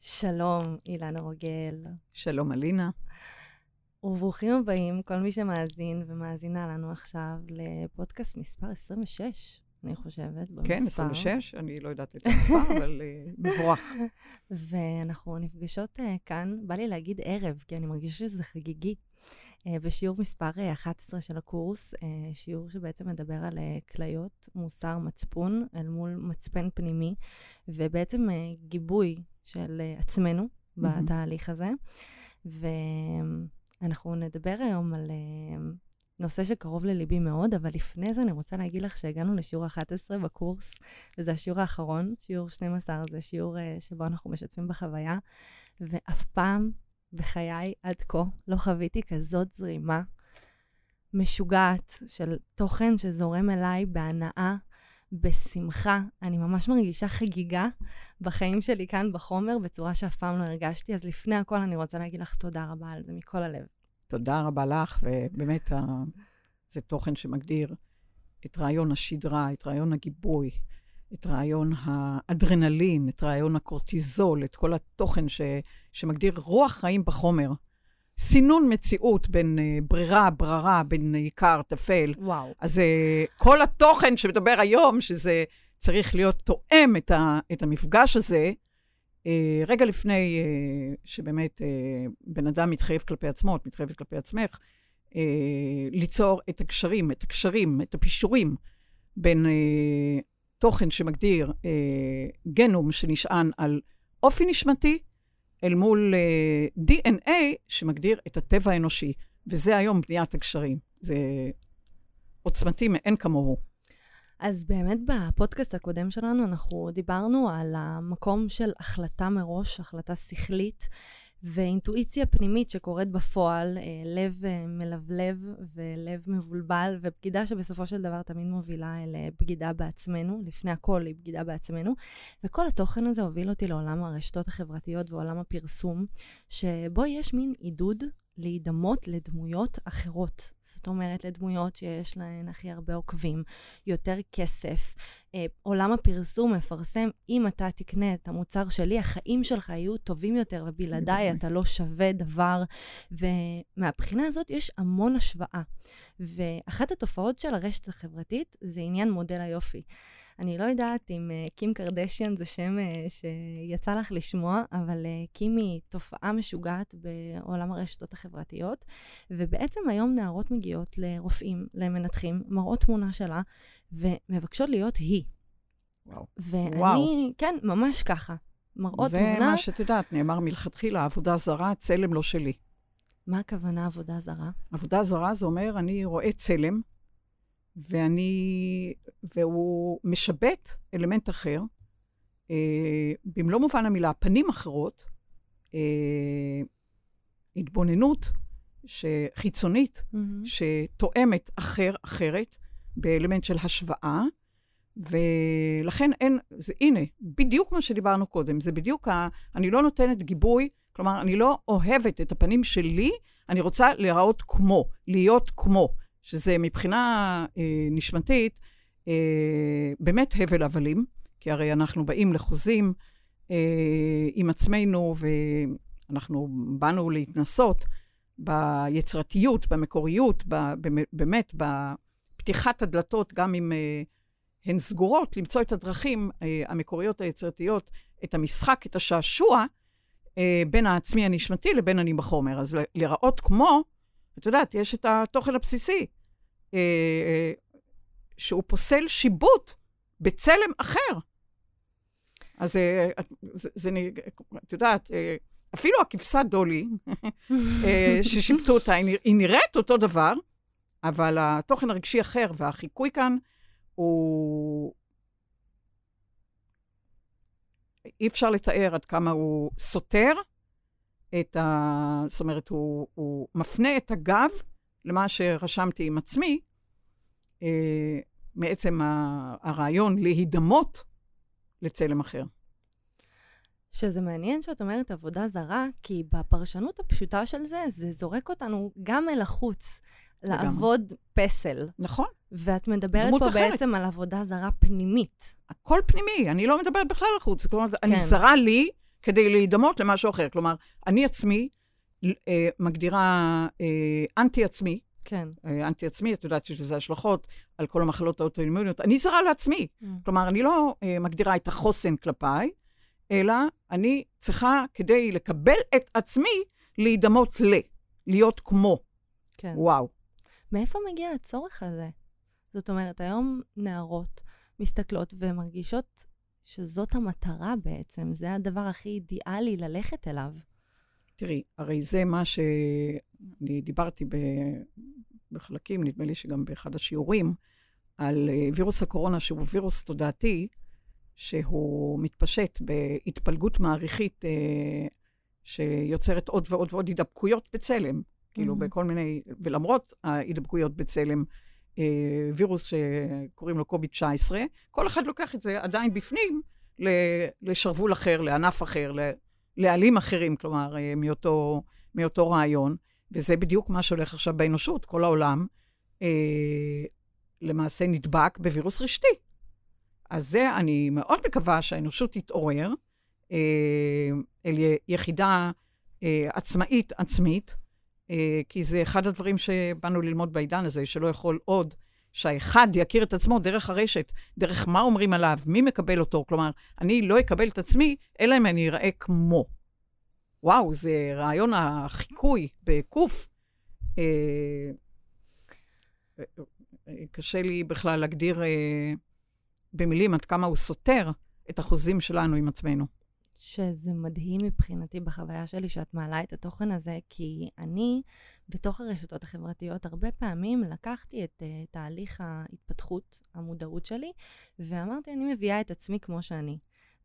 שלום, אילנה רוגל. שלום, אלינה. וברוכים הבאים, כל מי שמאזין ומאזינה לנו עכשיו לפודקאסט מספר 26, אני חושבת, במספר. כן, 26, אני לא יודעת את המספר, אבל uh, מבורך. ואנחנו נפגשות uh, כאן, בא לי להגיד ערב, כי אני מרגישה שזה חגיגי. uh, בשיעור מספר 11 של הקורס, uh, שיעור שבעצם מדבר על uh, כליות, מוסר, מצפון, אל מול מצפן פנימי, ובעצם uh, גיבוי של uh, עצמנו mm-hmm. בתהליך הזה. ואנחנו נדבר היום על uh, נושא שקרוב לליבי מאוד, אבל לפני זה אני רוצה להגיד לך שהגענו לשיעור 11 בקורס, וזה השיעור האחרון, שיעור 12, זה שיעור uh, שבו אנחנו משתפים בחוויה, ואף פעם בחיי עד כה לא חוויתי כזאת זרימה משוגעת של תוכן שזורם אליי בהנאה, בשמחה. אני ממש מרגישה חגיגה בחיים שלי כאן בחומר בצורה שאף פעם לא הרגשתי, אז לפני הכל אני רוצה להגיד לך תודה רבה על זה מכל הלב. תודה רבה לך, ובאמת זה תוכן שמגדיר את רעיון השדרה, את רעיון הגיבוי, את רעיון האדרנלין, את רעיון הקורטיזול, את כל התוכן ש, שמגדיר רוח חיים בחומר. סינון מציאות בין uh, ברירה, בררה, בין עיקר, טפל. וואו. אז uh, כל התוכן שמדבר היום, שזה צריך להיות תואם את, ה, את המפגש הזה, uh, רגע לפני uh, שבאמת uh, בן אדם מתחייב כלפי עצמו, את מתחייבת כלפי עצמך, uh, ליצור את הקשרים, את הקשרים, את הפישורים בין uh, תוכן שמגדיר אה, גנום שנשען על אופי נשמתי, אל מול אה, DNA שמגדיר את הטבע האנושי. וזה היום בניית הקשרים. זה עוצמתי מאין כמוהו. אז באמת בפודקאסט הקודם שלנו אנחנו דיברנו על המקום של החלטה מראש, החלטה שכלית. ואינטואיציה פנימית שקורית בפועל, אה, לב אה, מלבלב ולב מבולבל, ובגידה שבסופו של דבר תמיד מובילה אל אה, בעצמנו, לפני הכל היא בגידה בעצמנו. וכל התוכן הזה הוביל אותי לעולם הרשתות החברתיות ועולם הפרסום, שבו יש מין עידוד להידמות לדמויות אחרות. זאת אומרת, לדמויות שיש להן הכי הרבה עוקבים, יותר כסף. אה, עולם הפרסום מפרסם, אם אתה תקנה את המוצר שלי, החיים שלך יהיו טובים יותר, ובלעדיי אתה לא שווה דבר. ומהבחינה הזאת יש המון השוואה. ואחת התופעות של הרשת החברתית זה עניין מודל היופי. אני לא יודעת אם uh, קים קרדשיאן זה שם uh, שיצא לך לשמוע, אבל uh, קים היא תופעה משוגעת בעולם הרשתות החברתיות, ובעצם היום נערות מגיעות לרופאים, למנתחים, מראות תמונה שלה, ומבקשות להיות היא. וואו. ואני, וואו. כן, ממש ככה. מראות זה תמונה... זה מה שאת יודעת, נאמר מלכתחילה, עבודה זרה, צלם לא שלי. מה הכוונה עבודה זרה? עבודה זרה זה אומר, אני רואה צלם, ואני, והוא משבט אלמנט אחר, אה, במלוא מובן המילה, פנים אחרות, אה, התבוננות חיצונית, mm-hmm. שתואמת אחר, אחרת, באלמנט של השוואה, ולכן אין, זה, הנה, בדיוק מה שדיברנו קודם, זה בדיוק ה... אני לא נותנת גיבוי, כלומר, אני לא אוהבת את הפנים שלי, אני רוצה להיראות כמו, להיות כמו. שזה מבחינה אה, נשמתית אה, באמת הבל הבלים, כי הרי אנחנו באים לחוזים אה, עם עצמנו, ואנחנו באנו להתנסות ביצירתיות, במקוריות, ב, באמת, בפתיחת הדלתות, גם אם אה, הן סגורות, למצוא את הדרכים אה, המקוריות היצירתיות, את המשחק, את השעשוע, אה, בין העצמי הנשמתי לבין אני בחומר. אז להיראות כמו, את יודעת, יש את התוכן הבסיסי, אה, אה, שהוא פוסל שיבוט בצלם אחר. אז אה, זה, זה, את יודעת, אה, אפילו הכבשה דולי, אה, ששיבטו אותה, היא נראית אותו דבר, אבל התוכן הרגשי אחר, והחיקוי כאן הוא... אי אפשר לתאר עד כמה הוא סותר את ה... זאת אומרת, הוא, הוא מפנה את הגב למה שרשמתי עם עצמי, אה, מעצם הרעיון להידמות לצלם אחר. שזה מעניין שאת אומרת עבודה זרה, כי בפרשנות הפשוטה של זה, זה זורק אותנו גם אל החוץ, לגמרי. לעבוד פסל. נכון. ואת מדברת פה אחרת. בעצם על עבודה זרה פנימית. הכל פנימי, אני לא מדברת בכלל על חוץ. כלומר, כן. אני זרה לי, כדי להידמות למשהו אחר. כלומר, אני עצמי מגדירה אה, אנטי-עצמי. כן. אה, אנטי-עצמי, את יודעת שיש לזה השלכות על כל המחלות האוטואימוניות. אני זרה לעצמי. Mm. כלומר, אני לא אה, מגדירה את החוסן כלפיי, אלא אני צריכה, כדי לקבל את עצמי, להידמות ל, להיות כמו. כן. וואו. מאיפה מגיע הצורך הזה? זאת אומרת, היום נערות מסתכלות ומרגישות שזאת המטרה בעצם, זה הדבר הכי אידיאלי ללכת אליו. תראי, הרי זה מה שאני דיברתי ב... בחלקים, נדמה לי שגם באחד השיעורים, על אה, וירוס הקורונה, שהוא וירוס תודעתי, שהוא מתפשט בהתפלגות מעריכית אה, שיוצרת עוד ועוד ועוד הידבקויות בצלם, mm-hmm. כאילו בכל מיני, ולמרות ההידבקויות בצלם, אה, וירוס שקוראים לו קוביד 19, כל אחד לוקח את זה עדיין בפנים לשרוול אחר, לענף אחר, לעלים אחרים, כלומר, אה, מאותו, מאותו רעיון. וזה בדיוק מה שהולך עכשיו באנושות. כל העולם אה, למעשה נדבק בווירוס רשתי. אז זה, אני מאוד מקווה שהאנושות תתעורר אה, אל יחידה אה, עצמאית, עצמית, אה, כי זה אחד הדברים שבאנו ללמוד בעידן הזה, שלא יכול עוד שהאחד יכיר את עצמו דרך הרשת, דרך מה אומרים עליו, מי מקבל אותו. כלומר, אני לא אקבל את עצמי, אלא אם אני אראה כמו. וואו, זה רעיון החיקוי בקוף. אה, אה, קשה לי בכלל להגדיר אה, במילים עד כמה הוא סותר את החוזים שלנו עם עצמנו. שזה מדהים מבחינתי בחוויה שלי שאת מעלה את התוכן הזה, כי אני, בתוך הרשתות החברתיות, הרבה פעמים לקחתי את uh, תהליך ההתפתחות, המודעות שלי, ואמרתי, אני מביאה את עצמי כמו שאני.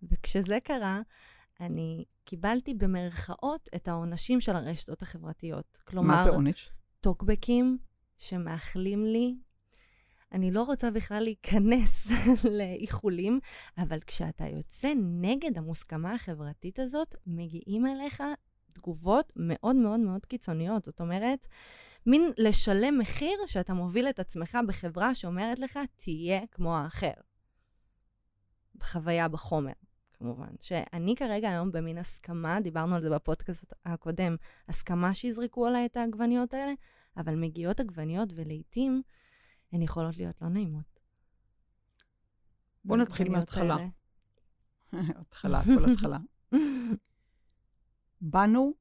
וכשזה קרה, אני קיבלתי במרכאות את העונשים של הרשתות החברתיות. כלומר, מה זה עונש? טוקבקים שמאחלים לי אני לא רוצה בכלל להיכנס לאיחולים, אבל כשאתה יוצא נגד המוסכמה החברתית הזאת, מגיעים אליך תגובות מאוד מאוד מאוד קיצוניות. זאת אומרת, מין לשלם מחיר שאתה מוביל את עצמך בחברה שאומרת לך, תהיה כמו האחר. בחוויה, בחומר, כמובן. שאני כרגע היום במין הסכמה, דיברנו על זה בפודקאסט הקודם, הסכמה שיזרקו עליי את העגבניות האלה, אבל מגיעות עגבניות ולעיתים הן יכולות להיות לא נעימות. בואו נתחיל מההתחלה. התחלה, כל התחלה. באנו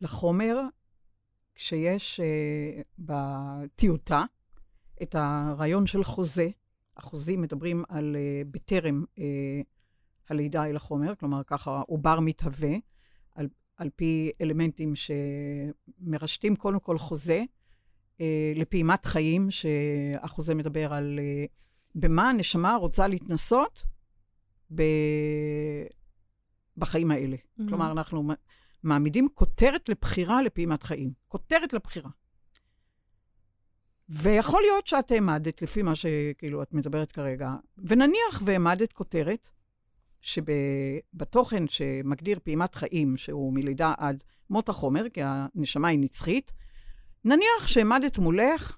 לחומר כשיש uh, בטיוטה את הרעיון של חוזה. החוזים מדברים על uh, בטרם uh, הלידה אל החומר, כלומר ככה עובר מתהווה, על, על פי אלמנטים שמרשתים קודם כל חוזה, לפעימת חיים, שהחוזה מדבר על אה, במה הנשמה רוצה להתנסות ב... בחיים האלה. Mm-hmm. כלומר, אנחנו מעמידים כותרת לבחירה לפעימת חיים. כותרת לבחירה. ויכול להיות שאת העמדת, לפי מה שכאילו את מדברת כרגע, ונניח והעמדת כותרת, שבתוכן שמגדיר פעימת חיים, שהוא מלידה עד מות החומר, כי הנשמה היא נצחית, נניח שהעמדת מולך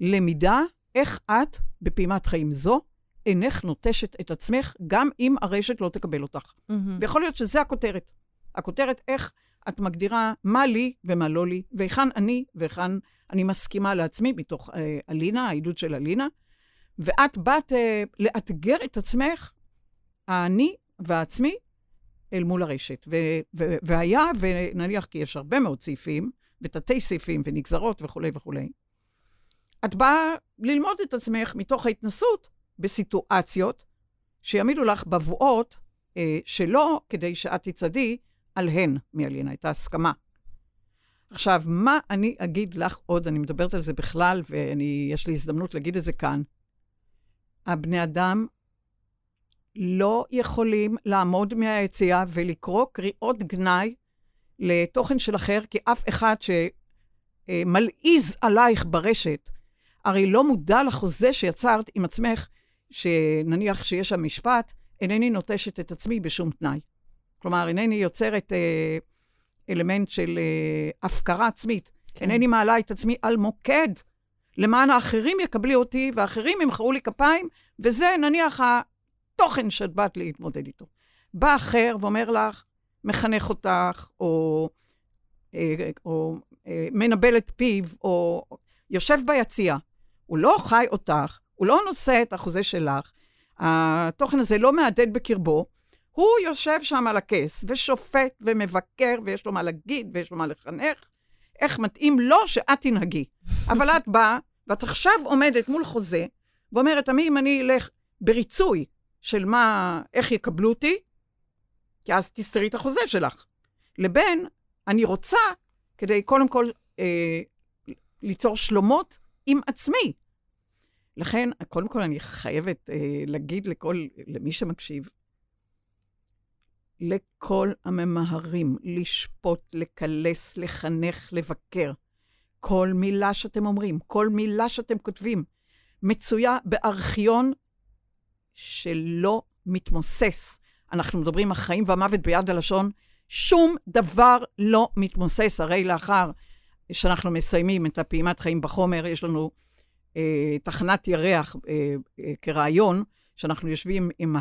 למידה איך את, בפעימת חיים זו, אינך נוטשת את עצמך, גם אם הרשת לא תקבל אותך. Mm-hmm. ויכול להיות שזה הכותרת. הכותרת, איך את מגדירה מה לי ומה לא לי, והיכן אני והיכן אני מסכימה לעצמי, מתוך אה, אלינה, העידוד של אלינה, ואת באת אה, לאתגר את עצמך, האני והעצמי, אל מול הרשת. ו- ו- והיה, ונניח כי יש הרבה מאוד סעיפים, ותתי סעיפים ונגזרות וכולי וכולי. את באה ללמוד את עצמך מתוך ההתנסות בסיטואציות שיעמידו לך בבואות אה, שלא כדי שאת תצעדי עליהן מעלינה, את ההסכמה. עכשיו, מה אני אגיד לך עוד? אני מדברת על זה בכלל, ויש לי הזדמנות להגיד את זה כאן. הבני אדם לא יכולים לעמוד מהיציאה ולקרוא קריאות גנאי לתוכן של אחר, כי אף אחד שמלעיז עלייך ברשת, הרי לא מודע לחוזה שיצרת עם עצמך, שנניח שיש שם משפט, אינני נוטשת את עצמי בשום תנאי. כלומר, אינני יוצרת אה, אלמנט של אה, הפקרה עצמית. כן. אינני מעלה את עצמי על מוקד, למען האחרים יקבלי אותי, ואחרים ימחאו לי כפיים, וזה נניח התוכן שאת באת להתמודד איתו. בא אחר ואומר לך, מחנך אותך, או, אה, או אה, מנבל את פיו, או יושב ביציע. הוא לא חי אותך, הוא לא נושא את החוזה שלך, התוכן הזה לא מהדהד בקרבו, הוא יושב שם על הכס ושופט ומבקר, ויש לו מה להגיד ויש לו מה לחנך, איך מתאים לו שאת תנהגי. אבל את באה, ואת עכשיו עומדת מול חוזה, ואומרת, עמי, אם אני אלך בריצוי של מה, איך יקבלו אותי, כי אז תסתרי את החוזה שלך. לבין, אני רוצה, כדי קודם כל אה, ליצור שלומות עם עצמי. לכן, קודם כל אני חייבת אה, להגיד לכל, למי שמקשיב, לכל הממהרים לשפוט, לקלס, לחנך, לבקר. כל מילה שאתם אומרים, כל מילה שאתם כותבים, מצויה בארכיון שלא מתמוסס. אנחנו מדברים על חיים ומוות ביד הלשון, שום דבר לא מתמוסס. הרי לאחר שאנחנו מסיימים את הפעימת חיים בחומר, יש לנו אה, תחנת ירח אה, אה, כרעיון, שאנחנו יושבים עם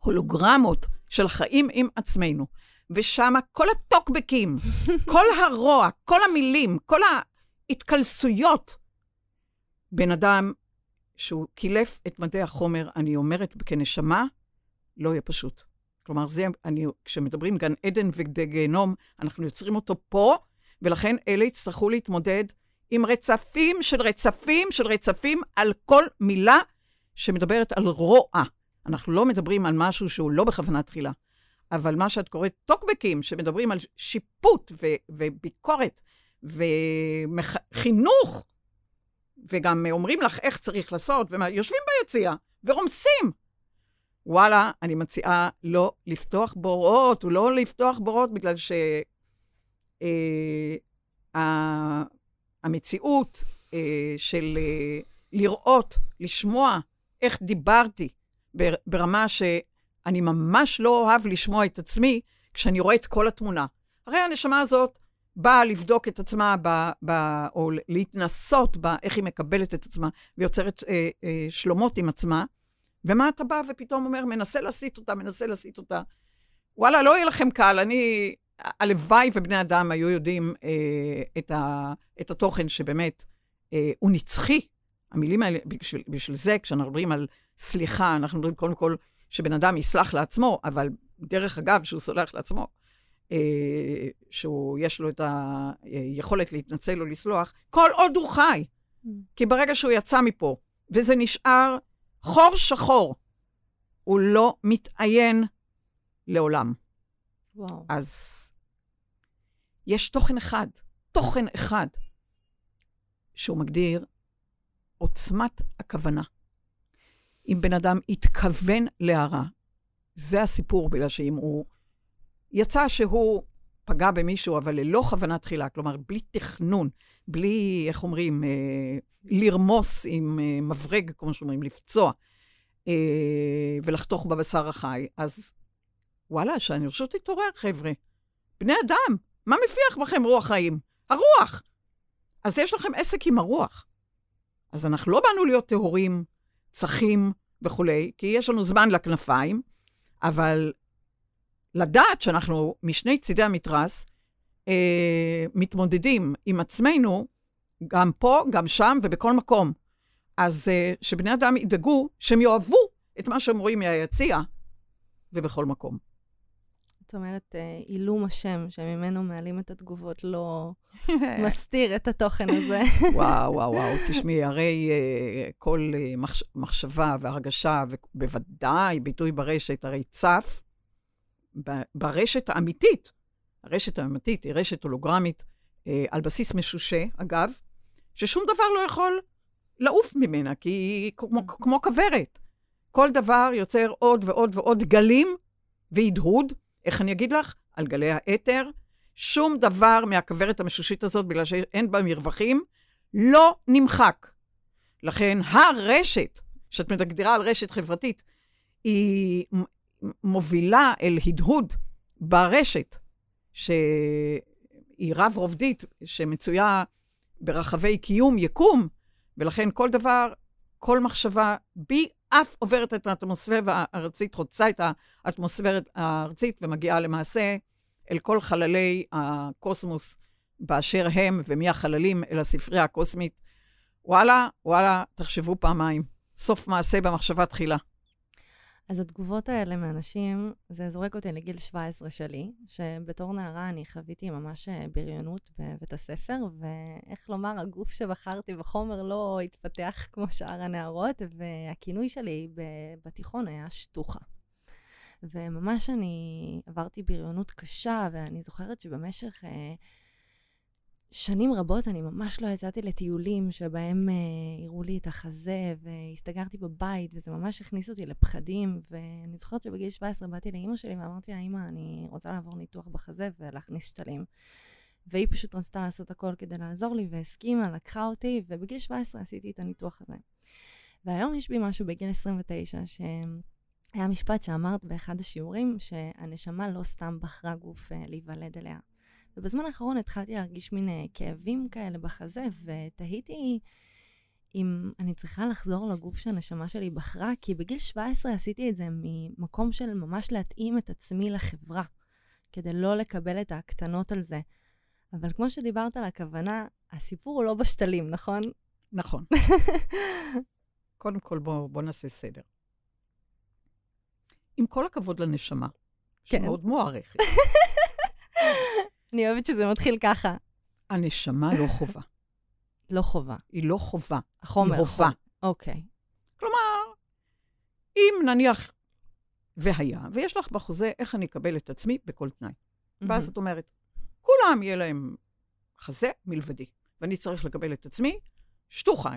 ההולוגרמות של חיים עם עצמנו, ושם כל הטוקבקים, כל הרוע, כל המילים, כל ההתקלסויות, בן אדם שהוא קילף את מדעי החומר, אני אומרת כנשמה, לא יהיה פשוט. כלומר, זה, אני, כשמדברים גן עדן וגיהנום, אנחנו יוצרים אותו פה, ולכן אלה יצטרכו להתמודד עם רצפים של רצפים של רצפים על כל מילה שמדברת על רוע. אנחנו לא מדברים על משהו שהוא לא בכוונה תחילה, אבל מה שאת קוראת טוקבקים, שמדברים על שיפוט ו- וביקורת וחינוך, וגם אומרים לך איך צריך לעשות, ויושבים ביציע ורומסים. וואלה, אני מציעה לא לפתוח בורות, ולא לפתוח בורות בגלל ש... אה, אה, של אה, לראות, לשמוע איך דיברתי ברמה שאני ממש לא אוהב לשמוע את עצמי כשאני רואה את כל התמונה. הרי הנשמה הזאת באה לבדוק את עצמה, ב, ב, או להתנסות באיך היא מקבלת את עצמה ויוצרת אה, אה, שלומות עם עצמה. ומה אתה בא ופתאום אומר, מנסה להסיט אותה, מנסה להסיט אותה. וואלה, לא יהיה לכם קל, אני הלוואי ובני אדם היו יודעים אה, את, ה, את התוכן שבאמת אה, הוא נצחי. המילים האלה, בשביל, בשביל זה, כשאנחנו מדברים על סליחה, אנחנו מדברים קודם כל שבן אדם יסלח לעצמו, אבל דרך אגב, שהוא סולח לעצמו, אה, שהוא, יש לו את היכולת להתנצל או לסלוח, כל עוד הוא חי. Mm. כי ברגע שהוא יצא מפה, וזה נשאר חור שחור, הוא לא מתעיין לעולם. וואו. אז יש תוכן אחד, תוכן אחד, שהוא מגדיר עוצמת הכוונה. אם בן אדם התכוון להרע, זה הסיפור, בגלל שאם הוא יצא שהוא פגע במישהו, אבל ללא כוונה תחילה, כלומר, בלי תכנון, בלי, איך אומרים, אה, לרמוס עם אה, מברג, כמו שאומרים, לפצוע, אה, ולחתוך בבשר החי, אז וואלה, שהאנושות תתעורר, חבר'ה. בני אדם, מה מפיח בכם רוח חיים? הרוח. אז יש לכם עסק עם הרוח. אז אנחנו לא באנו להיות טהורים, צחים וכולי, כי יש לנו זמן לכנפיים, אבל לדעת שאנחנו משני צידי המתרס אה, מתמודדים עם עצמנו, גם פה, גם שם ובכל מקום. אז אה, שבני אדם ידאגו שהם יאהבו את מה שהם רואים מהיציע ובכל מקום. זאת אומרת, אה, עילום השם, שממנו מעלים את התגובות, לא מסתיר את התוכן הזה. וואו, וואו, וואו, תשמעי, הרי uh, כל uh, מחש, מחשבה והרגשה, ובוודאי ביטוי ברשת, הרי צף ברשת האמיתית. הרשת האמיתית היא רשת הולוגרמית uh, על בסיס משושה, אגב, ששום דבר לא יכול לעוף ממנה, כי היא כמו, כמו כוורת. כל דבר יוצר עוד ועוד ועוד גלים והדהוד, איך אני אגיד לך? על גלי האתר. שום דבר מהכוורת המשושית הזאת, בגלל שאין בה מרווחים, לא נמחק. לכן הרשת, שאת מגדירה על רשת חברתית, היא מובילה אל הדהוד ברשת, שהיא רב-רובדית, שמצויה ברחבי קיום, יקום, ולכן כל דבר, כל מחשבה בי אף עוברת את האטמוספירה הארצית, חוצה את האטמוספירה הארצית ומגיעה למעשה אל כל חללי הקוסמוס באשר הם, ומי החללים אל הספרייה הקוסמית. וואלה, וואלה, תחשבו פעמיים. סוף מעשה במחשבה תחילה. אז התגובות האלה מאנשים, זה זורק אותי לגיל 17 שלי, שבתור נערה אני חוויתי ממש אה, בריונות בבית הספר, ואיך לומר, הגוף שבחרתי בחומר לא התפתח כמו שאר הנערות, והכינוי שלי בתיכון היה שטוחה. וממש אני עברתי בריונות קשה, ואני זוכרת שבמשך... אה, שנים רבות אני ממש לא יצאתי לטיולים שבהם אה, הראו לי את החזה, והסתגרתי בבית, וזה ממש הכניס אותי לפחדים. ואני זוכרת שבגיל 17 באתי לאימא שלי ואמרתי לה, אימא, אני רוצה לעבור ניתוח בחזה ולהכניס שתלים. והיא פשוט רצתה לעשות הכל כדי לעזור לי, והסכימה, לקחה אותי, ובגיל 17 עשיתי את הניתוח הזה. והיום יש בי משהו בגיל 29, שהיה משפט שאמרת באחד השיעורים, שהנשמה לא סתם בחרה גוף אה, להיוולד אליה. ובזמן האחרון התחלתי להרגיש מין uh, כאבים כאלה בחזה, ותהיתי אם אני צריכה לחזור לגוף שהנשמה שלי בחרה, כי בגיל 17 עשיתי את זה ממקום של ממש להתאים את עצמי לחברה, כדי לא לקבל את הקטנות על זה. אבל כמו שדיברת על הכוונה, הסיפור הוא לא בשתלים, נכון? נכון. קודם כל, בואו בוא נעשה סדר. עם כל הכבוד לנשמה, כן. שמאוד מוערכת. אני אוהבת שזה מתחיל ככה. הנשמה לא חובה. לא חובה. היא לא חובה. החומר. היא חובה. אוקיי. כלומר, אם נניח והיה, ויש לך בחוזה איך אני אקבל את עצמי בכל תנאי. ואז את אומרת, כולם יהיה להם חזה מלבדי, ואני צריך לקבל את עצמי שטוחה.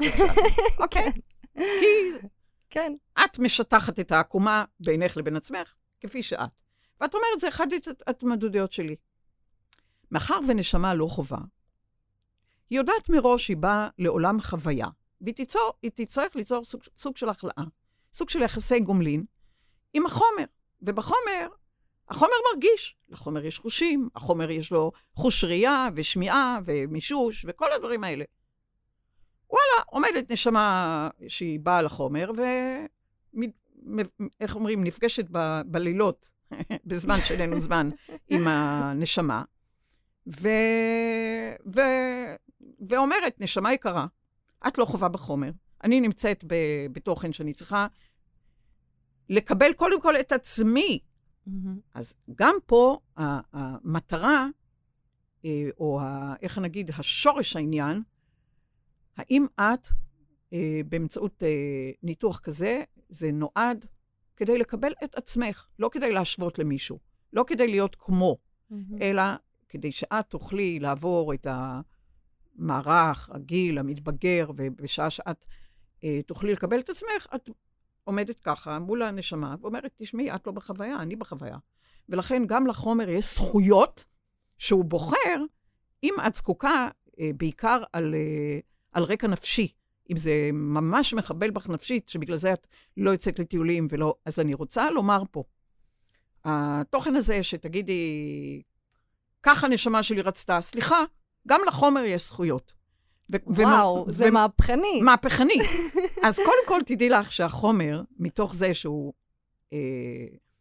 אוקיי? כי כן. את משטחת את העקומה בינך לבין עצמך, כפי שאת. ואת אומרת, זה אחד ההתמודדויות שלי. מאחר ונשמה לא חובה, היא יודעת מראש שהיא באה לעולם חוויה, והיא תיצור, תצטרך ליצור סוג, סוג של החלאה, סוג של יחסי גומלין עם החומר. ובחומר, החומר מרגיש, לחומר יש חושים, החומר יש לו חוש ראייה ושמיעה ומישוש וכל הדברים האלה. וואלה, עומדת נשמה שהיא באה לחומר, ואיך אומרים, נפגשת ב... בלילות, בזמן שאיננו זמן, עם הנשמה, ו... ו... ואומרת, נשמה יקרה, את לא חובה בחומר, אני נמצאת ב... בתוכן שאני צריכה לקבל קודם כל את עצמי. Mm-hmm. אז גם פה המטרה, אה, או ה... איך נגיד, השורש העניין, האם את, אה, באמצעות אה, ניתוח כזה, זה נועד כדי לקבל את עצמך, לא כדי להשוות למישהו, לא כדי להיות כמו, mm-hmm. אלא כדי שאת תוכלי לעבור את המערך, הגיל, המתבגר, ובשעה שאת אה, תוכלי לקבל את עצמך, את עומדת ככה מול הנשמה ואומרת, תשמעי, את לא בחוויה, אני בחוויה. ולכן גם לחומר יש זכויות שהוא בוחר, אם את זקוקה אה, בעיקר על, אה, על רקע נפשי. אם זה ממש מחבל בך נפשית, שבגלל זה את לא יוצאת לטיולים ולא... אז אני רוצה לומר פה, התוכן הזה שתגידי, ככה הנשמה שלי רצתה. סליחה, גם לחומר יש זכויות. וואו, ומה, זה מהפכני. מהפכני. אז קודם כל, תדעי לך שהחומר, מתוך זה שהוא אה,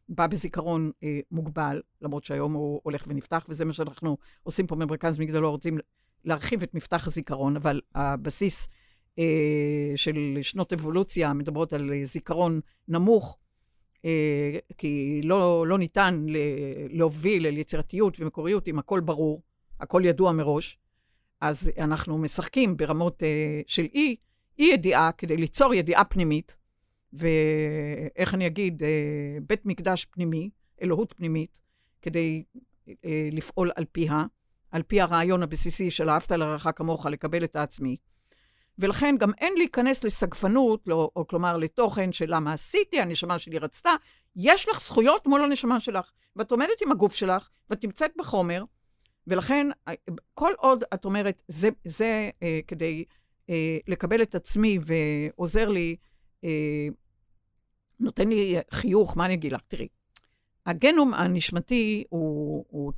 בא בזיכרון אה, מוגבל, למרות שהיום הוא הולך ונפתח, וזה מה שאנחנו עושים פה במרכז מגדלו, רוצים להרחיב את מפתח הזיכרון, אבל הבסיס אה, של שנות אבולוציה מדברות על זיכרון נמוך, אה, כי לא, לא ניתן להוביל אל יצירתיות ומקוריות אם הכל ברור, הכל ידוע מראש. אז אנחנו משחקים ברמות אה, של אי, אי ידיעה כדי ליצור ידיעה פנימית, ואיך אני אגיד, אה, בית מקדש פנימי, אלוהות פנימית, כדי לפעול על פיה, על פי הרעיון הבסיסי של אהבת לרעך כמוך, לקבל את העצמי. ולכן גם אין להיכנס לסגפנות, לא, או כלומר לתוכן של למה עשיתי, הנשמה שלי רצתה. יש לך זכויות מול הנשמה שלך, ואת עומדת עם הגוף שלך, ואת נמצאת בחומר, ולכן כל עוד את אומרת, זה, זה אה, כדי אה, לקבל את עצמי ועוזר לי, אה, נותן לי חיוך, מה אני אגיד לך? תראי, הגנום הנשמתי הוא, הוא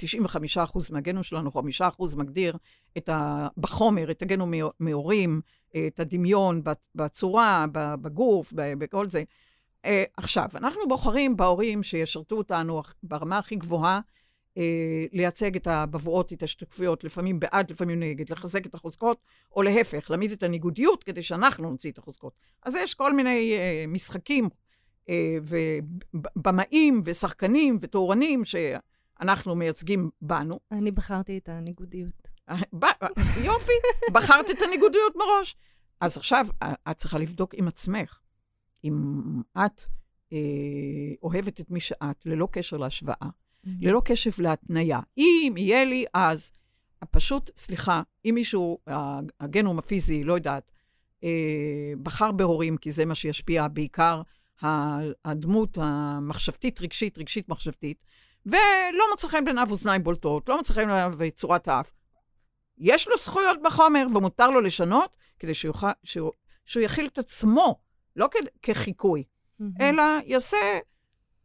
95% מהגנום שלנו, 5% מגדיר את ה, בחומר, את הגנום מהורים, את הדמיון בצורה, בגוף, בכל זה. אה, עכשיו, אנחנו בוחרים בהורים שישרתו אותנו ברמה הכי גבוהה, אה, לייצג את הבבואות, את השתקפויות, לפעמים בעד, לפעמים נגד, לחזק את החוזקות, או להפך, להעמיד את הניגודיות כדי שאנחנו נוציא את החוזקות. אז יש כל מיני אה, משחקים ובמאים ושחקנים ותאורנים שאנחנו מייצגים בנו. אני בחרתי את הניגודיות. יופי, בחרת את הניגודיות מראש. אז עכשיו את צריכה לבדוק עם עצמך, אם את אה, אוהבת את מי שאת, ללא קשר להשוואה, mm-hmm. ללא קשב להתניה. אם יהיה לי, אז פשוט, סליחה, אם מישהו, הגנום הפיזי, לא יודעת, אה, בחר בהורים, כי זה מה שישפיע בעיקר הדמות המחשבתית, רגשית, רגשית מחשבתית, ולא מוצא חן בעיניו אוזניים בולטות, לא מוצא חן בעיניו צורת האף. יש לו זכויות בחומר, ומותר לו לשנות, כדי שהוא, שהוא, שהוא יכיל את עצמו, לא כ, כחיקוי, mm-hmm. אלא יעשה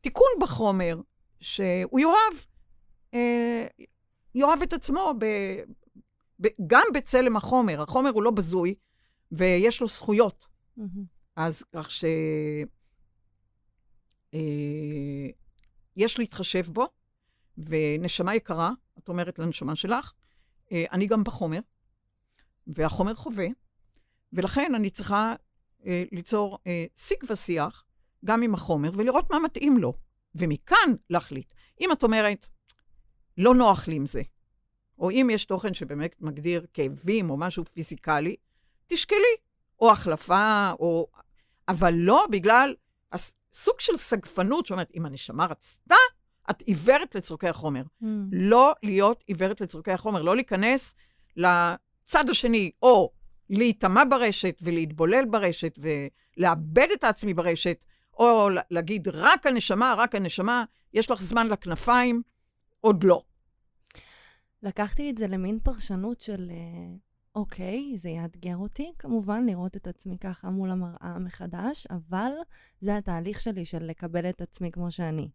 תיקון בחומר, שהוא יאהב, אה, יאהב את עצמו ב, ב, גם בצלם החומר. החומר הוא לא בזוי, ויש לו זכויות. Mm-hmm. אז כך ש... אה, יש להתחשב בו, ונשמה יקרה, את אומרת לנשמה שלך, אה, אני גם בחומר, והחומר חווה, ולכן אני צריכה אה, ליצור שיג ושיח גם עם החומר, ולראות מה מתאים לו, ומכאן להחליט. אם את אומרת, לא נוח לי עם זה, או אם יש תוכן שבאמת מגדיר כאבים או משהו פיזיקלי, תשקלי, או החלפה, או... אבל לא בגלל סוג של סגפנות שאומרת, אם הנשמה רצתה, את עיוורת לצורכי החומר. Mm. לא להיות עיוורת לצורכי החומר, לא להיכנס לצד השני, או להיטמע ברשת ולהתבולל ברשת ולאבד את העצמי ברשת, או להגיד, רק הנשמה, רק הנשמה, יש לך זמן לכנפיים, עוד לא. לקחתי את זה למין פרשנות של אה, אוקיי, זה יאתגר אותי, כמובן, לראות את עצמי ככה מול המראה מחדש, אבל זה התהליך שלי של לקבל את עצמי כמו שאני.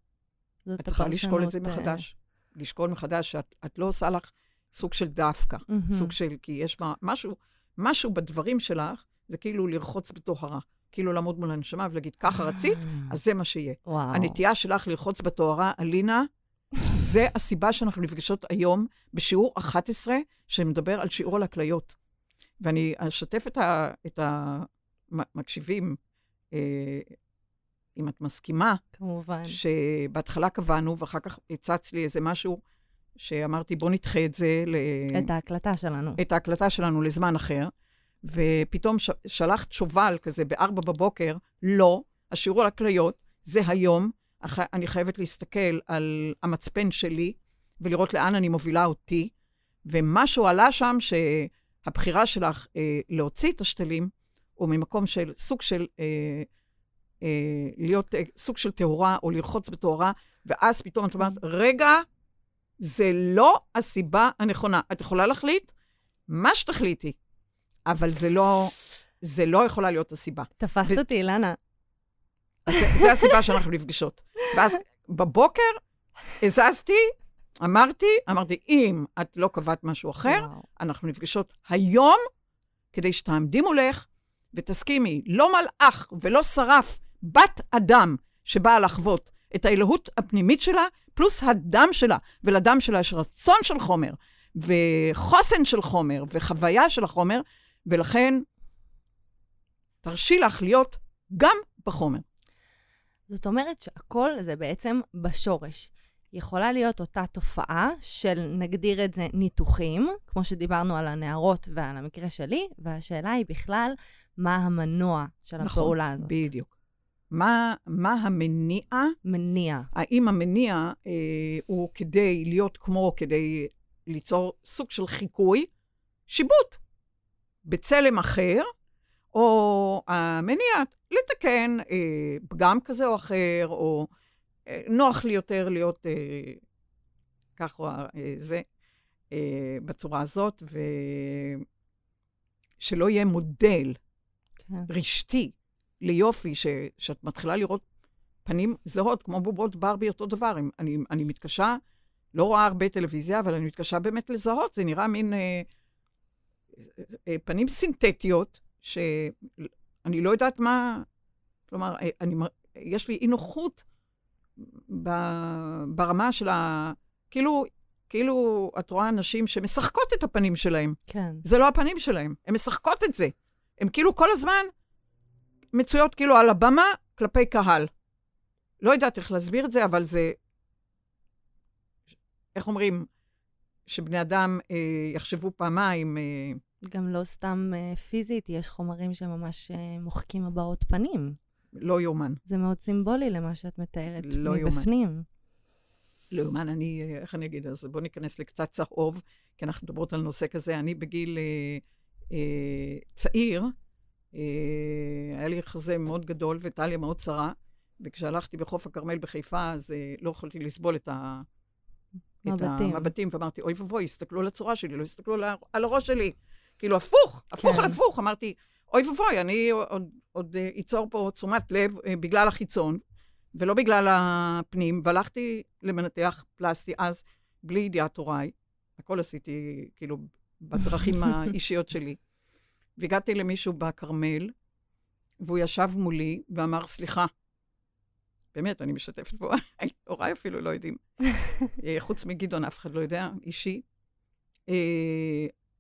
זאת את צריכה לשקול את זה אה, מחדש. לשקול מחדש שאת את לא עושה לך סוג של דווקא, mm-hmm. סוג של, כי יש מה, משהו, משהו בדברים שלך, זה כאילו לרחוץ בטוהרה. כאילו לעמוד מול הנשמה ולהגיד, ככה רצית, אה. אז זה מה שיהיה. וואו. הנטייה שלך לרחוץ בטהרה, אלינה, זה הסיבה שאנחנו נפגשות היום בשיעור 11, שמדבר על שיעור על הכליות. ואני אשתף את, ה, את המקשיבים, אה, אם את מסכימה. כמובן. שבהתחלה קבענו, ואחר כך הצץ לי איזה משהו שאמרתי, בוא נדחה את זה ל... את ההקלטה שלנו. את ההקלטה שלנו לזמן אחר. ופתאום ש... שלחת שובל כזה ב-4 בבוקר, לא, השיעור על הכליות זה היום, אני חייבת להסתכל על המצפן שלי ולראות לאן אני מובילה אותי, ומשהו עלה שם שהבחירה שלך אה, להוציא את השתלים, הוא ממקום של סוג של, אה, אה, להיות אה, סוג של טהורה, או לרחוץ בטהורה, ואז פתאום את אומרת, רגע, זה לא הסיבה הנכונה. את יכולה להחליט מה שתחליטי, אבל זה לא, זה לא יכולה להיות הסיבה. תפסת ו... אותי, אילנה. זה הסיבה שאנחנו נפגשות. ואז בבוקר הזזתי, אמרתי, אמרתי, אם את לא קבעת משהו אחר, וואו. אנחנו נפגשות היום כדי שתעמדי מולך ותסכימי, לא מלאך ולא שרף, בת אדם שבאה לחוות את האלוהות הפנימית שלה, פלוס הדם שלה, ולדם שלה יש רצון של חומר, וחוסן של חומר, וחוויה של החומר, ולכן תרשי לך להיות גם בחומר. זאת אומרת שהכל זה בעצם בשורש. יכולה להיות אותה תופעה של, נגדיר את זה, ניתוחים, כמו שדיברנו על הנערות ועל המקרה שלי, והשאלה היא בכלל, מה המנוע של נכון, הפעולה הזאת. נכון, בדיוק. מה, מה המניע? מניע. האם המניע אה, הוא כדי להיות כמו, כדי ליצור סוג של חיקוי? שיבוט. בצלם אחר, או המניע לתקן אה, פגם כזה או אחר, או אה, נוח לי יותר להיות אה, כך או אה, זה, אה, בצורה הזאת, ושלא יהיה מודל כן. רשתי ליופי, ש, שאת מתחילה לראות פנים זהות, כמו בובות ברבי, אותו דבר. אני, אני מתקשה, לא רואה הרבה טלוויזיה, אבל אני מתקשה באמת לזהות. זה נראה מין אה, אה, פנים סינתטיות, שאני לא יודעת מה... כלומר, אני, יש לי אי נוחות ברמה של ה... כאילו, כאילו, את רואה אנשים שמשחקות את הפנים שלהם. כן. זה לא הפנים שלהם, הן משחקות את זה. הן כאילו כל הזמן מצויות כאילו על הבמה כלפי קהל. לא יודעת איך להסביר את זה, אבל זה... איך אומרים? שבני אדם אה, יחשבו פעמיים. אה... גם לא סתם אה, פיזית, יש חומרים שממש אה, מוחקים הבעות פנים. לא יאומן. זה מאוד סימבולי למה שאת מתארת לא מבפנים. יומן. לא יאומן, אני, אה, איך אני אגיד? אז בואו ניכנס לקצת צהוב, כי אנחנו מדברות על נושא כזה. אני בגיל אה, אה, צעיר, אה, היה לי חזה מאוד גדול וטליה מאוד צרה, וכשהלכתי בחוף הכרמל בחיפה, אז אה, לא יכולתי לסבול את ה... מבטים. את המבטים, ואמרתי, אוי ואבוי, הסתכלו על הצורה שלי, לא הסתכלו על הראש שלי. כאילו, הפוך, הפוך כן. על הפוך. אמרתי, אוי ואבוי, אני עוד, עוד uh, אצור פה תשומת לב uh, בגלל החיצון, ולא בגלל הפנים, והלכתי למנתח פלסטי אז, בלי ידיעת הוריי. הכל עשיתי, כאילו, בדרכים האישיות שלי. והגעתי למישהו בכרמל, והוא ישב מולי ואמר, סליחה, באמת, אני משתפת פה, הוריי אפילו לא יודעים. אה, חוץ מגדעון, אף אחד לא יודע, אישי.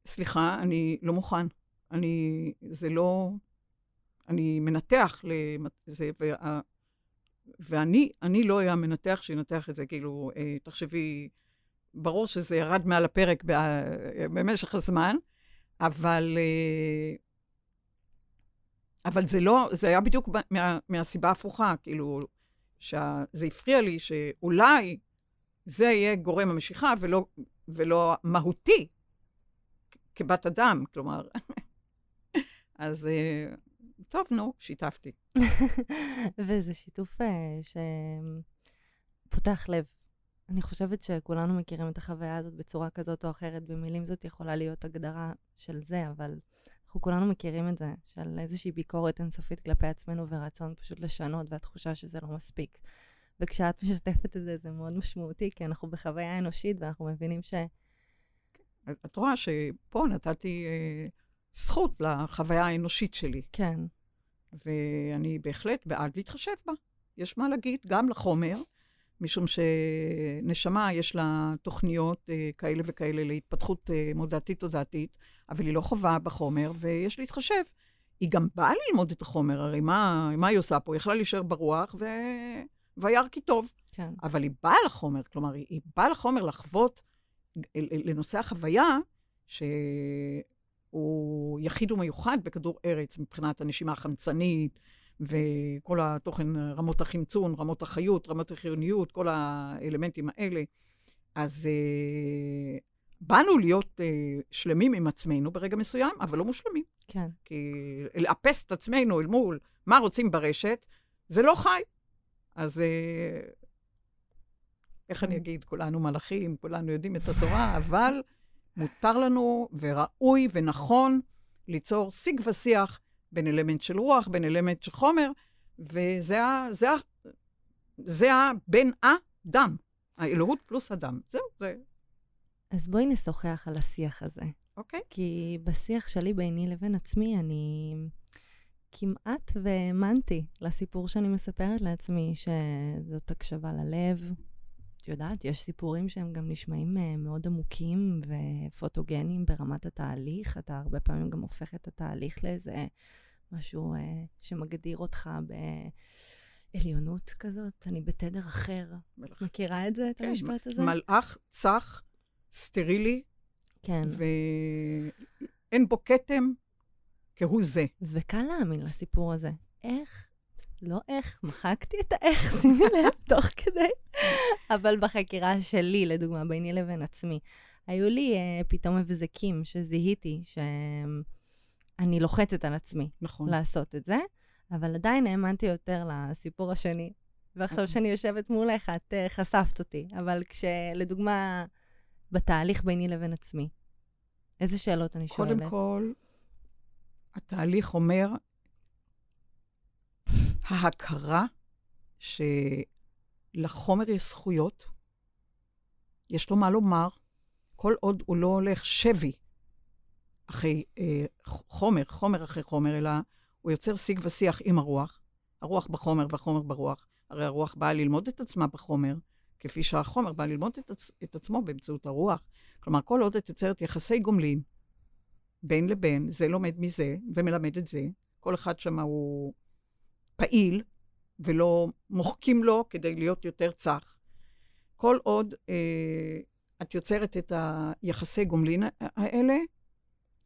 סליחה, אני לא מוכן. אני, זה לא, אני מנתח לזה, וה, ואני, אני לא היה מנתח שינתח את זה, כאילו, אה, תחשבי, ברור שזה ירד מעל הפרק במשך הזמן, אבל, אה, אבל זה לא, זה היה בדיוק מה, מהסיבה ההפוכה, כאילו, שזה הפריע לי שאולי זה יהיה גורם המשיכה ולא, ולא מהותי כבת אדם, כלומר, אז אה, טוב, נו, שיתפתי. וזה שיתוף אה, שפותח לב. אני חושבת שכולנו מכירים את החוויה הזאת בצורה כזאת או אחרת. במילים זאת יכולה להיות הגדרה של זה, אבל אנחנו כולנו מכירים את זה, של איזושהי ביקורת אינסופית כלפי עצמנו ורצון פשוט לשנות, והתחושה שזה לא מספיק. וכשאת משתפת את זה, זה מאוד משמעותי, כי אנחנו בחוויה אנושית ואנחנו מבינים ש... את רואה שפה נתתי אה, זכות לחוויה האנושית שלי. כן. ואני בהחלט בעד להתחשב בה. יש מה להגיד גם לחומר, משום שנשמה, יש לה תוכניות אה, כאלה וכאלה להתפתחות אה, מודעתית-תודעתית, אבל היא לא חווה בחומר, ויש להתחשב. היא גם באה ללמוד את החומר, הרי מה, מה היא עושה פה? היא יכלה להישאר ברוח, ו... וירא כי טוב. כן. אבל היא באה לחומר, כלומר, היא, היא באה לחומר לחוות לנושא החוויה, ש... הוא יחיד ומיוחד בכדור ארץ מבחינת הנשימה החמצנית וכל התוכן, רמות החמצון, רמות החיות, רמות החיוניות, כל האלמנטים האלה. אז uh, באנו להיות uh, שלמים עם עצמנו ברגע מסוים, אבל לא מושלמים. כן. כי לאפס את עצמנו אל מול מה רוצים ברשת, זה לא חי. אז uh, איך אני אגיד, כולנו מלאכים, כולנו יודעים את התורה, אבל... מותר לנו וראוי ונכון ליצור שיג ושיח בין אלמנט של רוח, בין אלמנט של חומר, וזה ה... זה ה... זה הבן אדם, האלוהות פלוס אדם. זהו, זה... אז בואי נשוחח על השיח הזה. אוקיי. Okay. כי בשיח שלי ביני לבין עצמי, אני כמעט והאמנתי לסיפור שאני מספרת לעצמי, שזאת הקשבה ללב, את יודעת, יש סיפורים שהם גם נשמעים uh, מאוד עמוקים ופוטוגנים ברמת התהליך. אתה הרבה פעמים גם הופך את התהליך לאיזה משהו uh, שמגדיר אותך בעליונות כזאת. אני בתדר אחר. מלאך. מכירה את זה, את כן, המשפט הזה? מלאך צח, סטרילי. כן. ואין בו כתם כהוא זה. וקל להאמין לסיפור הזה. איך לא איך, מחקתי את האיך, שימי לב, תוך כדי. אבל בחקירה שלי, לדוגמה, ביני לבין עצמי, היו לי uh, פתאום הבזקים שזיהיתי שאני לוחצת על עצמי נכון. לעשות את זה, אבל עדיין האמנתי יותר לסיפור השני. ועכשיו אוקיי. שאני יושבת מולך, את uh, חשפת אותי. אבל כשלדוגמה, בתהליך ביני לבין עצמי, איזה שאלות אני שואלת? קודם כל, התהליך אומר, ההכרה שלחומר יש זכויות, יש לו מה לומר, כל עוד הוא לא הולך שבי אחרי אה, חומר, חומר אחרי חומר, אלא הוא יוצר שיג ושיח עם הרוח, הרוח בחומר והחומר ברוח. הרי הרוח באה ללמוד את עצמה בחומר, כפי שהחומר בא ללמוד את, עצ- את עצמו באמצעות הרוח. כלומר, כל עוד את יוצרת יחסי גומלין בין לבין, זה לומד מזה ומלמד את זה. כל אחד שם הוא פעיל, ולא מוחקים לו כדי להיות יותר צח. כל עוד אה, את יוצרת את היחסי גומלין האלה,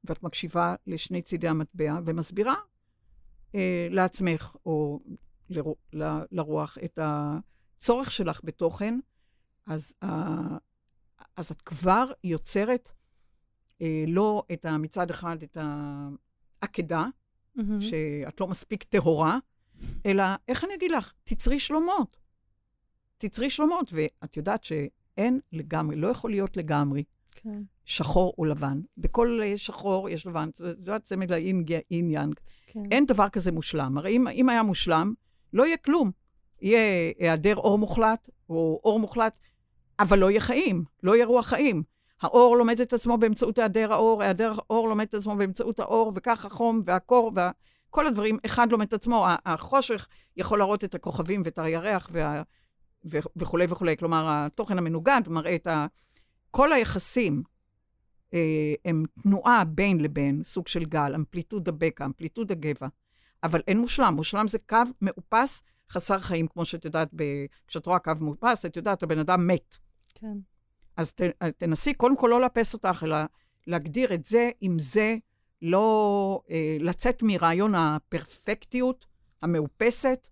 ואת מקשיבה לשני צידי המטבע ומסבירה אה, לעצמך או ל, ל, לרוח את הצורך שלך בתוכן, אז, אה, אז את כבר יוצרת אה, לא את מצד אחד את העקדה, mm-hmm. שאת לא מספיק טהורה, אלא, איך אני אגיד לך? תצרי שלומות. תצרי שלומות, ואת יודעת שאין לגמרי, לא יכול להיות לגמרי כן. שחור או לבן. בכל שחור יש לבן, את יודעת, זה מילה אין יאנג. כן. אין דבר כזה מושלם. הרי אם, אם היה מושלם, לא יהיה כלום. יהיה היעדר אור מוחלט, או אור מוחלט, אבל לא יהיה חיים, לא יהיה רוח חיים. האור לומד את עצמו באמצעות היעדר האור, היעדר האור לומד את עצמו באמצעות האור, וכך החום והקור, וכל הדברים, אחד לומד את עצמו. החושך יכול להראות את הכוכבים ואת הירח וה, ו, וכולי וכולי. כלומר, התוכן המנוגד מראה את ה... כל היחסים אה, הם תנועה בין לבין, סוג של גל, אמפליטוד הבקע, אמפליטוד הגבע. אבל אין מושלם. מושלם זה קו מאופס, חסר חיים, כמו שאת יודעת, ב... כשאת רואה קו מאופס, את יודעת, הבן אדם מת. כן. אז ת, תנסי קודם כל לא לאפס אותך, אלא להגדיר את זה עם זה, לא אה, לצאת מרעיון הפרפקטיות המאופסת,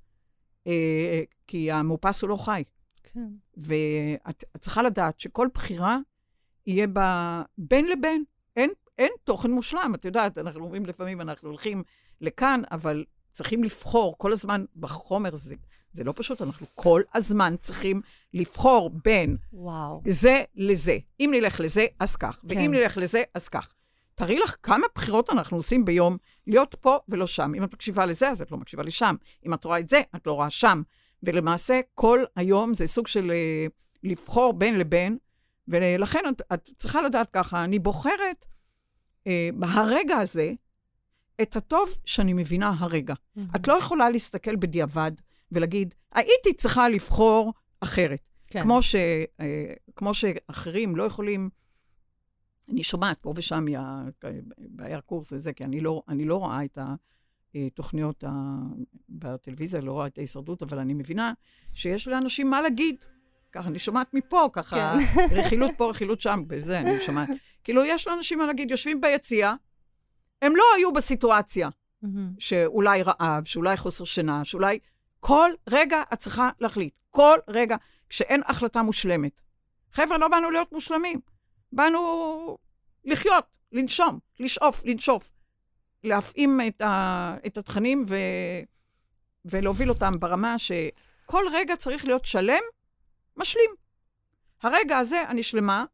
אה, כי המאופס הוא לא חי. כן. ואת צריכה לדעת שכל בחירה יהיה בה בין לבין. אין, אין תוכן מושלם. את יודעת, אנחנו אומרים לפעמים, אנחנו הולכים לכאן, אבל צריכים לבחור כל הזמן בחומר. זה, זה לא פשוט, אנחנו כל הזמן צריכים לבחור בין וואו. זה לזה. אם נלך לזה, אז כך, כן. ואם נלך לזה, אז כך. תראי לך כמה בחירות אנחנו עושים ביום להיות פה ולא שם. אם את מקשיבה לזה, אז את לא מקשיבה לשם. אם את רואה את זה, את לא רואה שם. ולמעשה, כל היום זה סוג של uh, לבחור בין לבין, ולכן את, את צריכה לדעת ככה, אני בוחרת uh, בהרגע הזה את הטוב שאני מבינה הרגע. Mm-hmm. את לא יכולה להסתכל בדיעבד ולהגיד, הייתי צריכה לבחור אחרת. כן. כמו, ש, uh, כמו שאחרים לא יכולים... אני שומעת פה ושם היה קורס וזה, כי אני לא, אני לא רואה את התוכניות ה... בטלוויזיה, לא רואה את ההישרדות, אבל אני מבינה שיש לאנשים מה להגיד. ככה, אני שומעת מפה, ככה, כן. רכילות פה, רכילות שם, בזה אני שומעת. כאילו, יש לאנשים מה להגיד, יושבים ביציע, הם לא היו בסיטואציה. שאולי רעב, שאולי חוסר שינה, שאולי... כל רגע את צריכה להחליט. כל רגע, כשאין החלטה מושלמת. חבר'ה, לא באנו להיות מושלמים. באנו לחיות, לנשום, לשאוף, לנשוף. להפעים את, ה, את התכנים ו, ולהוביל אותם ברמה שכל רגע צריך להיות שלם, משלים. הרגע הזה אני שלמה,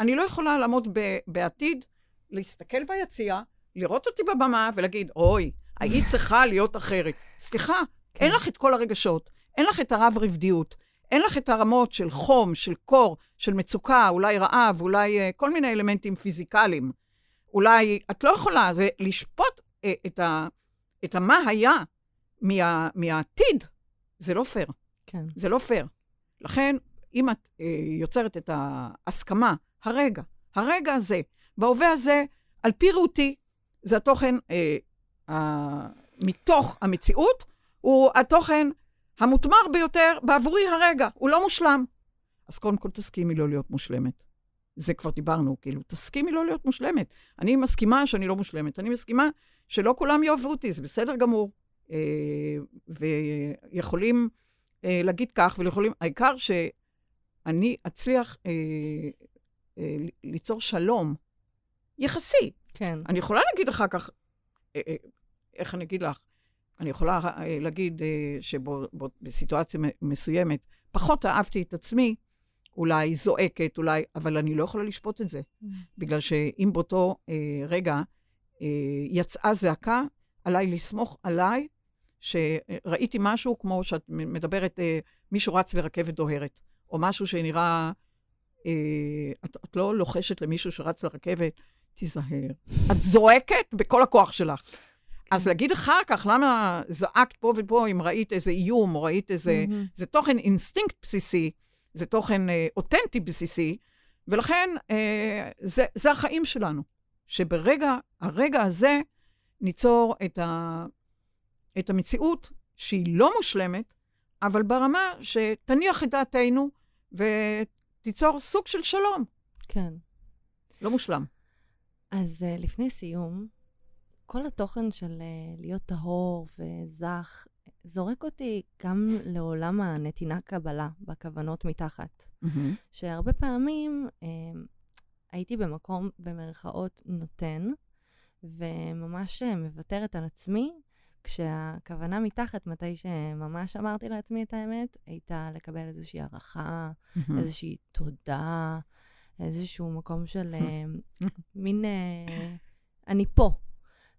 אני לא יכולה לעמוד ב, בעתיד, להסתכל ביציע, לראות אותי בבמה ולהגיד, אוי, היית צריכה להיות אחרת. סליחה, כן. אין לך את כל הרגשות, אין לך את הרב-רבדיות, אין לך את הרמות של חום, של קור, של מצוקה, אולי רעב, אולי uh, כל מיני אלמנטים פיזיקליים. אולי את לא יכולה, זה לשפוט uh, את, ה, את המה היה מה, מהעתיד, זה לא פייר. כן. זה לא פייר. לכן, אם את uh, יוצרת את ההסכמה, הרגע, הרגע הזה, בהווה הזה, על פי רותי, זה התוכן uh, uh, מתוך המציאות, הוא התוכן המותמר ביותר בעבורי הרגע, הוא לא מושלם. אז קודם כל תסכימי לא להיות מושלמת. זה כבר דיברנו, כאילו, תסכימי לא להיות מושלמת. אני מסכימה שאני לא מושלמת, אני מסכימה שלא כולם יאהבו אותי, זה בסדר גמור. אה, ויכולים אה, להגיד כך, ויכולים, העיקר שאני אצליח אה, אה, ליצור שלום יחסי. כן. אני יכולה להגיד אחר כך, אה, אה, איך אני אגיד לך? אני יכולה אה, להגיד אה, שבסיטואציה מסוימת פחות אהבתי את עצמי, אולי זועקת, אולי, אבל אני לא יכולה לשפוט את זה. Mm. בגלל שאם באותו אה, רגע אה, יצאה זעקה, עליי לסמוך עליי, שראיתי משהו כמו שאת מדברת, אה, מישהו רץ לרכבת דוהרת, או משהו שנראה, אה, את, את לא לוחשת למישהו שרץ לרכבת, תיזהר. את זועקת בכל הכוח שלך. אז להגיד אחר כך, למה זעקת פה ופה אם ראית איזה איום, או ראית איזה... Mm-hmm. זה תוכן אינסטינקט בסיסי, זה תוכן אה, אותנטי בסיסי, ולכן אה, זה, זה החיים שלנו. שברגע, הרגע הזה, ניצור את, ה, את המציאות שהיא לא מושלמת, אבל ברמה שתניח את דעתנו ותיצור סוג של שלום. כן. לא מושלם. אז uh, לפני סיום, כל התוכן של uh, להיות טהור וזך זורק אותי גם לעולם הנתינה קבלה, בכוונות מתחת. Mm-hmm. שהרבה פעמים uh, הייתי במקום, במרכאות, נותן, וממש מוותרת על עצמי, כשהכוונה מתחת, מתי שממש אמרתי לעצמי את האמת, הייתה לקבל איזושהי הערכה, mm-hmm. איזושהי תודה, איזשהו מקום של uh, מין, uh, אני פה.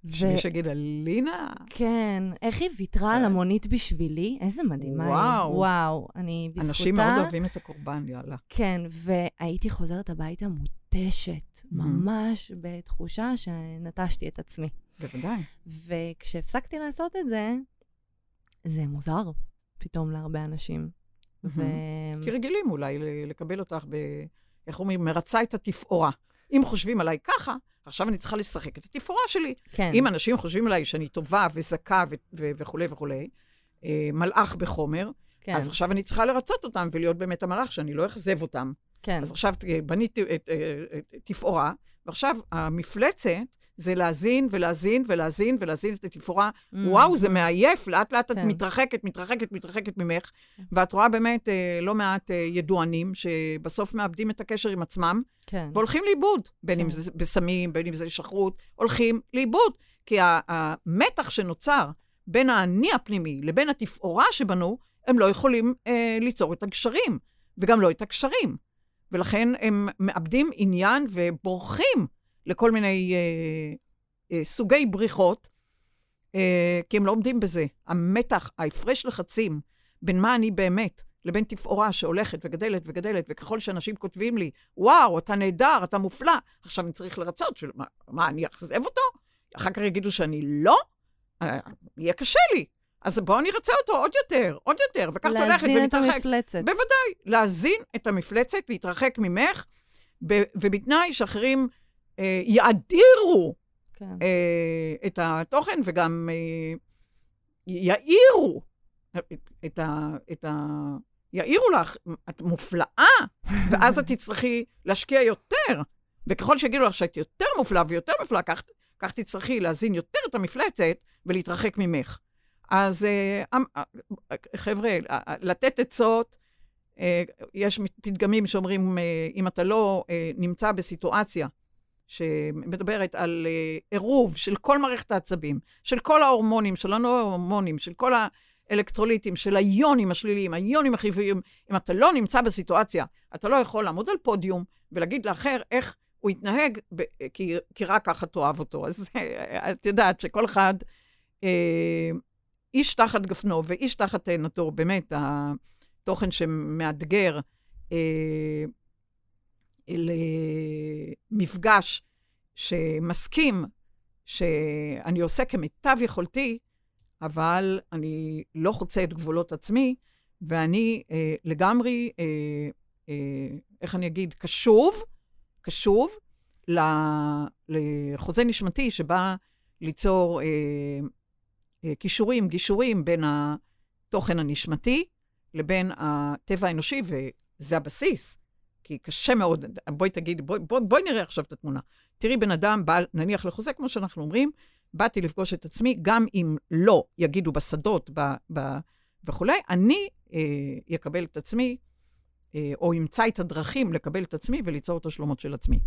שמישהו יגיד, אלינה? כן, איך היא ויתרה על כן. המונית בשבילי? איזה מדהימה היא. וואו. וואו, אני בזכותה... אנשים מאוד אוהבים את הקורבן, יאללה. כן, והייתי חוזרת הביתה מותשת, ממש בתחושה שנטשתי את עצמי. בוודאי. וכשהפסקתי לעשות את זה, זה מוזר פתאום להרבה אנשים. ו... כי רגילים אולי לקבל אותך ב... איך אומרים? מרצה את התפאורה. אם חושבים עליי ככה, עכשיו אני צריכה לשחק את התפאורה שלי. כן. אם אנשים חושבים עליי שאני טובה וזכה וכולי וכולי, אה, מלאך בחומר, כן. אז עכשיו אני צריכה לרצות אותם ולהיות באמת המלאך, שאני לא אכזב אותם. כן. אז עכשיו בניתי את תפאורה, ועכשיו המפלצת זה להזין ולהזין ולהזין ולהזין את התפאורה. Mm. וואו, זה מעייף, לאט לאט כן. את מתרחקת, מתרחקת, מתרחקת ממך, כן. ואת רואה באמת אה, לא מעט אה, ידוענים שבסוף מאבדים את הקשר עם עצמם, כן. והולכים לאיבוד, בין כן. אם זה בסמים, בין אם זה שכרות, הולכים לאיבוד. כי המתח שנוצר בין האני הפנימי לבין התפאורה שבנו, הם לא יכולים אה, ליצור את הגשרים, וגם לא את הקשרים. ולכן הם מאבדים עניין ובורחים לכל מיני אה, אה, סוגי בריחות, אה, כי הם לא עומדים בזה. המתח, ההפרש לחצים בין מה אני באמת לבין תפאורה שהולכת וגדלת וגדלת, וככל שאנשים כותבים לי, וואו, אתה נהדר, אתה מופלא, עכשיו אני צריך לרצות, של, מה, מה, אני אאכזב אותו? אחר כך יגידו שאני לא? אה, יהיה קשה לי. אז בואו אני ארצה אותו עוד יותר, עוד יותר, וכך את הולכת ומתרחק. להזין את המפלצת. בוודאי, להזין את המפלצת, להתרחק ממך, ובתנאי שאחרים אה, יאדירו כן. אה, את התוכן וגם אה, יאירו את ה... את ה יעירו לך, את מופלאה, ואז את תצטרכי להשקיע יותר. וככל שיגידו לך שאת יותר מופלאה ויותר מופלאה, כך, כך תצטרכי להזין יותר את המפלצת ולהתרחק ממך. אז אמ, חבר'ה, לתת עצות, יש פתגמים שאומרים, אם אתה לא נמצא בסיטואציה שמדברת על אה, עירוב של כל מערכת העצבים, של כל ההורמונים, של הנורמונים, של כל האלקטרוליטים, של היונים השליליים, היונים החיוביים. אם אתה לא נמצא בסיטואציה, אתה לא יכול לעמוד על פודיום ולהגיד לאחר איך הוא יתנהג, ב- כי, כי רק ככה תאהב אותו. אז אה, את יודעת שכל אחד, אה, איש תחת גפנו ואיש תחת תאנתו, באמת, התוכן שמאתגר, אה, למפגש שמסכים שאני עושה כמיטב יכולתי, אבל אני לא חוצה את גבולות עצמי, ואני אה, לגמרי, אה, אה, איך אני אגיד, קשוב, קשוב לחוזה נשמתי שבא ליצור אה, אה, כישורים, גישורים בין התוכן הנשמתי לבין הטבע האנושי, וזה הבסיס. כי קשה מאוד, בואי תגידי, בואי בוא, בוא נראה עכשיו את התמונה. תראי בן אדם, בא, נניח לחוזה, כמו שאנחנו אומרים, באתי לפגוש את עצמי, גם אם לא יגידו בשדות ב, ב, וכולי, אני אה, את עצמי, אה, או אמצא את הדרכים לקבל את עצמי וליצור את השלומות של עצמי.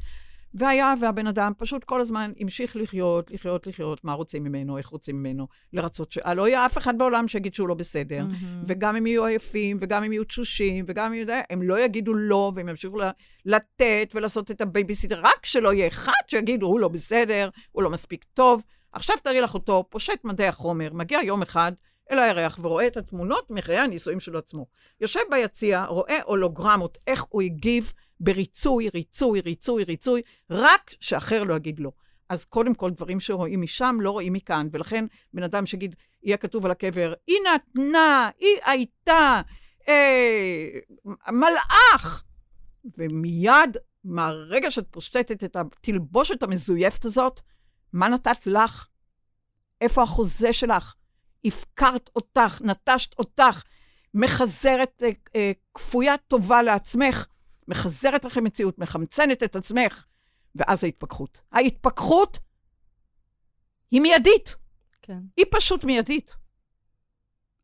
והיה והבן אדם פשוט כל הזמן המשיך לחיות, לחיות, לחיות, מה רוצים ממנו, איך רוצים ממנו, לרצות ש... לא יהיה אף אחד בעולם שיגיד שהוא לא בסדר, mm-hmm. וגם אם יהיו עייפים, וגם אם יהיו תשושים, וגם אם הם לא יגידו לא, והם ימשיכו לתת ולעשות את הבייביסיטר, רק שלא יהיה אחד שיגידו, הוא לא בסדר, הוא לא מספיק טוב. עכשיו תראי לך אותו, פושט מדעי החומר, מגיע יום אחד אל הירח ורואה את התמונות מחיי הנישואים של עצמו. יושב ביציע, רואה הולוגרמות, איך הוא הגיב בריצוי, ריצוי, ריצוי, ריצוי, רק שאחר לא יגיד לא. אז קודם כל, דברים שרואים משם לא רואים מכאן, ולכן בן אדם שיגיד, יהיה כתוב על הקבר, היא נתנה, היא הייתה, אה, מלאך. ומיד, מהרגע שאת פושטת את התלבושת המזויפת הזאת, מה נתת לך? איפה החוזה שלך? הפקרת אותך, נטשת אותך, מחזרת אה, אה, כפוית טובה לעצמך, מחזרת לכם מציאות, מחמצנת את עצמך, ואז ההתפכחות. ההתפכחות היא מיידית. כן. היא פשוט מיידית.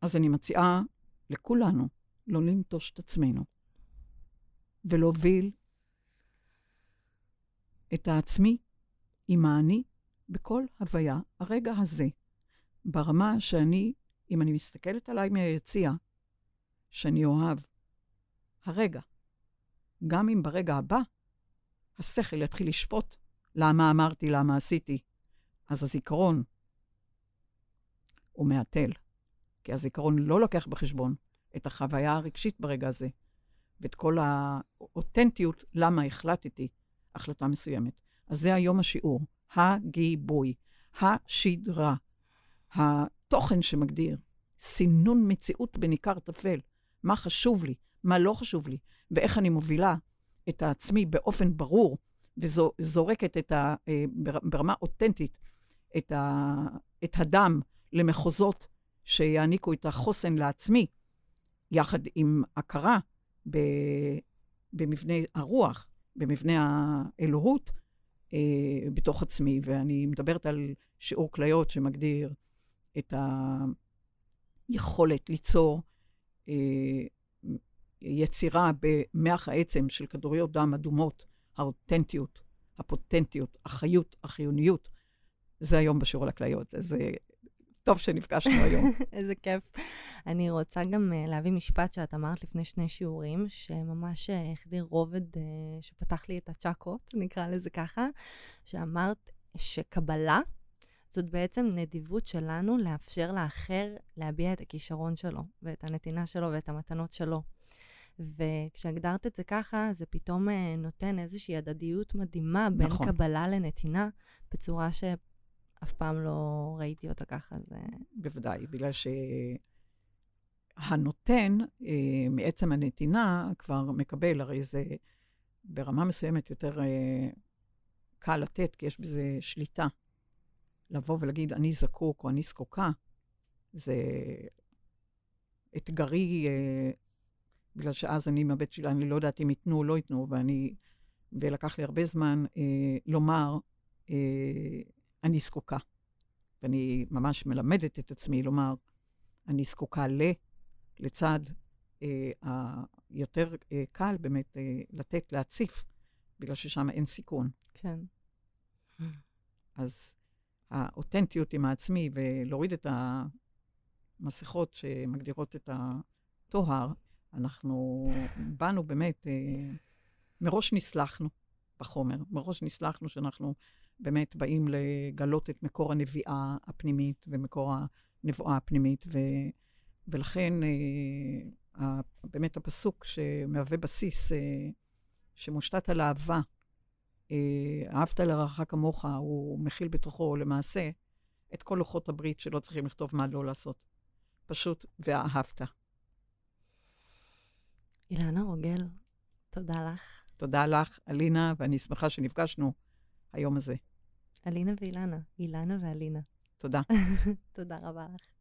אז אני מציעה לכולנו לא לנטוש את עצמנו ולהוביל את העצמי עם האני בכל הוויה, הרגע הזה, ברמה שאני, אם אני מסתכלת עליי מהיציע, שאני אוהב, הרגע, גם אם ברגע הבא השכל יתחיל לשפוט למה אמרתי, למה עשיתי, אז הזיכרון הוא מהתל, כי הזיכרון לא לוקח בחשבון את החוויה הרגשית ברגע הזה, ואת כל האותנטיות למה החלטתי החלטה מסוימת. אז זה היום השיעור, הגיבוי, השדרה, התוכן שמגדיר, סינון מציאות בניכר טפל, מה חשוב לי, מה לא חשוב לי, ואיך אני מובילה את העצמי באופן ברור, וזורקת את ה, אה, ברמה אותנטית את, ה, את הדם למחוזות שיעניקו את החוסן לעצמי, יחד עם הכרה ב, במבנה הרוח, במבנה האלוהות, אה, בתוך עצמי. ואני מדברת על שיעור כליות שמגדיר את היכולת ליצור אה, יצירה במח העצם של כדוריות דם אדומות, האותנטיות, הפוטנטיות, החיות, החיוניות. זה היום בשיעור על הכליות. אז אה, טוב שנפגשנו היום. איזה כיף. אני רוצה גם uh, להביא משפט שאת אמרת לפני שני שיעורים, שממש uh, החדיר רובד uh, שפתח לי את הצ'קרות, נקרא לזה ככה, שאמרת שקבלה זאת בעצם נדיבות שלנו לאפשר לאחר להביע את הכישרון שלו, ואת הנתינה שלו ואת המתנות שלו. וכשהגדרת את זה ככה, זה פתאום אה, נותן איזושהי הדדיות מדהימה בין נכון. קבלה לנתינה, בצורה שאף פעם לא ראיתי אותה ככה. זה... בוודאי, בגלל שהנותן, אה, מעצם הנתינה, כבר מקבל, הרי זה ברמה מסוימת יותר אה, קל לתת, כי יש בזה שליטה. לבוא ולהגיד, אני זקוק או אני זקוקה, זה אתגרי בגלל שאז אני עם הבית שלי, אני לא יודעת אם ייתנו או לא ייתנו, ואני, ולקח לי הרבה זמן אה, לומר, אה, אני זקוקה. ואני ממש מלמדת את עצמי לומר, אני זקוקה ל, לצד אה, היותר אה, קל באמת אה, לתת, להציף, בגלל ששם אין סיכון. כן. אז האותנטיות עם העצמי ולהוריד את המסכות שמגדירות את הטוהר, אנחנו באנו באמת, אה, מראש נסלחנו בחומר, מראש נסלחנו שאנחנו באמת באים לגלות את מקור הנביאה הפנימית ומקור הנבואה הפנימית, ו, ולכן אה, באמת הפסוק שמהווה בסיס, אה, שמושתת על אהבה, אהבת לרעך כמוך, הוא מכיל בתוכו למעשה את כל לוחות הברית שלא צריכים לכתוב מה לא לעשות. פשוט, ואהבת. אילנה רוגל, תודה לך. תודה לך, אלינה, ואני שמחה שנפגשנו היום הזה. אלינה ואילנה, אילנה ואלינה. תודה. תודה רבה לך.